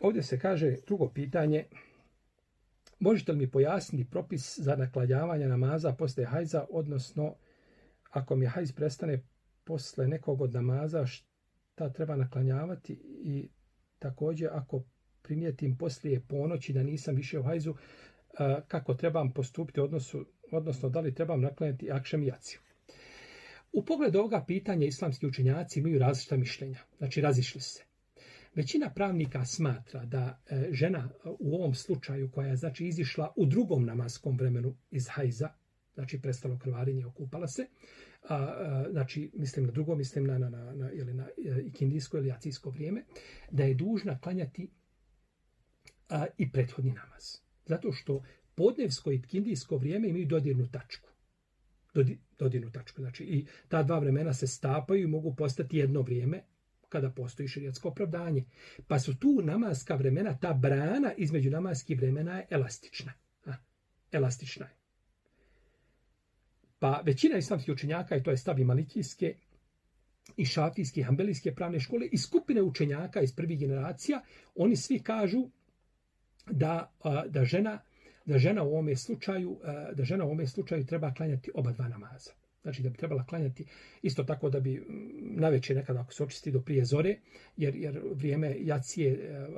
ovdje se kaže drugo pitanje. Možete li mi pojasniti propis za nakladjavanje namaza posle hajza, odnosno ako mi hajz prestane posle nekog od namaza, šta treba naklanjavati i također ako primijetim poslije ponoći da nisam više u hajzu, kako trebam postupiti odnosu, odnosno da li trebam naklanjati akšem jaciju. U pogledu ovoga pitanja islamski učenjaci imaju različita mišljenja, znači razišli se. Većina pravnika smatra da e, žena e, u ovom slučaju koja je znači izišla u drugom namaskom vremenu iz hajza, znači prestalo krvarenje, okupala se, a, a, znači mislim na drugo, mislim na, na, na, na, ili na ikindijsko ili jacijsko vrijeme, da je dužna klanjati a, i prethodni namaz. Zato što podnevsko i ikindijsko vrijeme imaju dodirnu tačku. Dodi, dodirnu tačku. Znači i ta dva vremena se stapaju i mogu postati jedno vrijeme, kada postoji širijatsko opravdanje. Pa su tu namaska vremena, ta brana između namaskih vremena je elastična. A, elastična je. Pa većina islamskih učenjaka, i to je stav malikijske, i šafijske, i hambelijske pravne škole, i skupine učenjaka iz prvih generacija, oni svi kažu da, da žena da žena u ovom slučaju da žena u ovom slučaju treba klanjati oba dva namaza. Znači da bi trebala klanjati isto tako da bi mm, naveče nekada ako se očisti do prije zore, jer, jer vrijeme jacije e,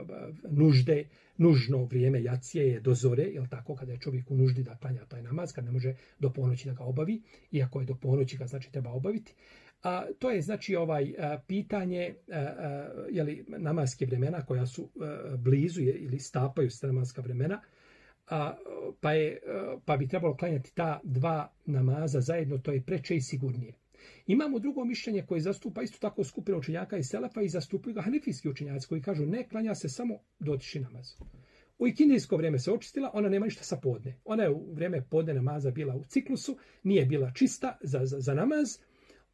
nužde, nužno vrijeme jacije je do zore, jel tako, kada je čovjek u nuždi da klanja taj namaz, kad ne može do ponoći da ga obavi, iako je do ponoći ga znači treba obaviti. A to je znači ovaj a, pitanje a, a, je li namaske vremena koja su a, blizu je, ili stapaju se namaska vremena, a, pa, je, pa bi trebalo klanjati ta dva namaza zajedno, to je preče i sigurnije. Imamo drugo mišljenje koje zastupa isto tako skupina učenjaka i selefa i zastupaju ga hanefijski učenjaci koji kažu ne, klanja se samo dotiši namaz. U ikindijsko vrijeme se očistila, ona nema ništa sa podne. Ona je u vrijeme podne namaza bila u ciklusu, nije bila čista za, za, za namaz,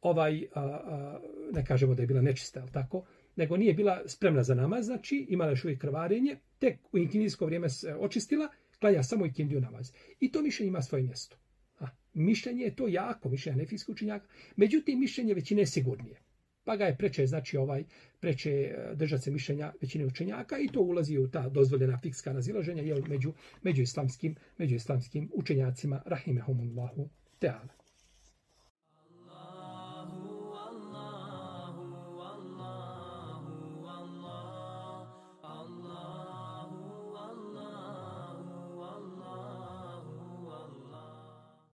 ovaj, a, a, ne kažemo da je bila nečista, ali tako, nego nije bila spremna za namaz, znači imala još uvijek krvarenje, tek u ikindijsko vrijeme se očistila, klanja samo i kindiju namaz. I to mišljenje ima svoje mjesto. A, mišljenje je to jako, mišljenje nefijskog učenjaka. Međutim, mišljenje većine je sigurnije. Pa ga je preče, znači ovaj, preče e, držati se mišljenja većine učenjaka i to ulazi u ta dozvoljena fikska razilaženja jel, među, među, islamskim, među islamskim učenjacima, rahimehumullahu teala.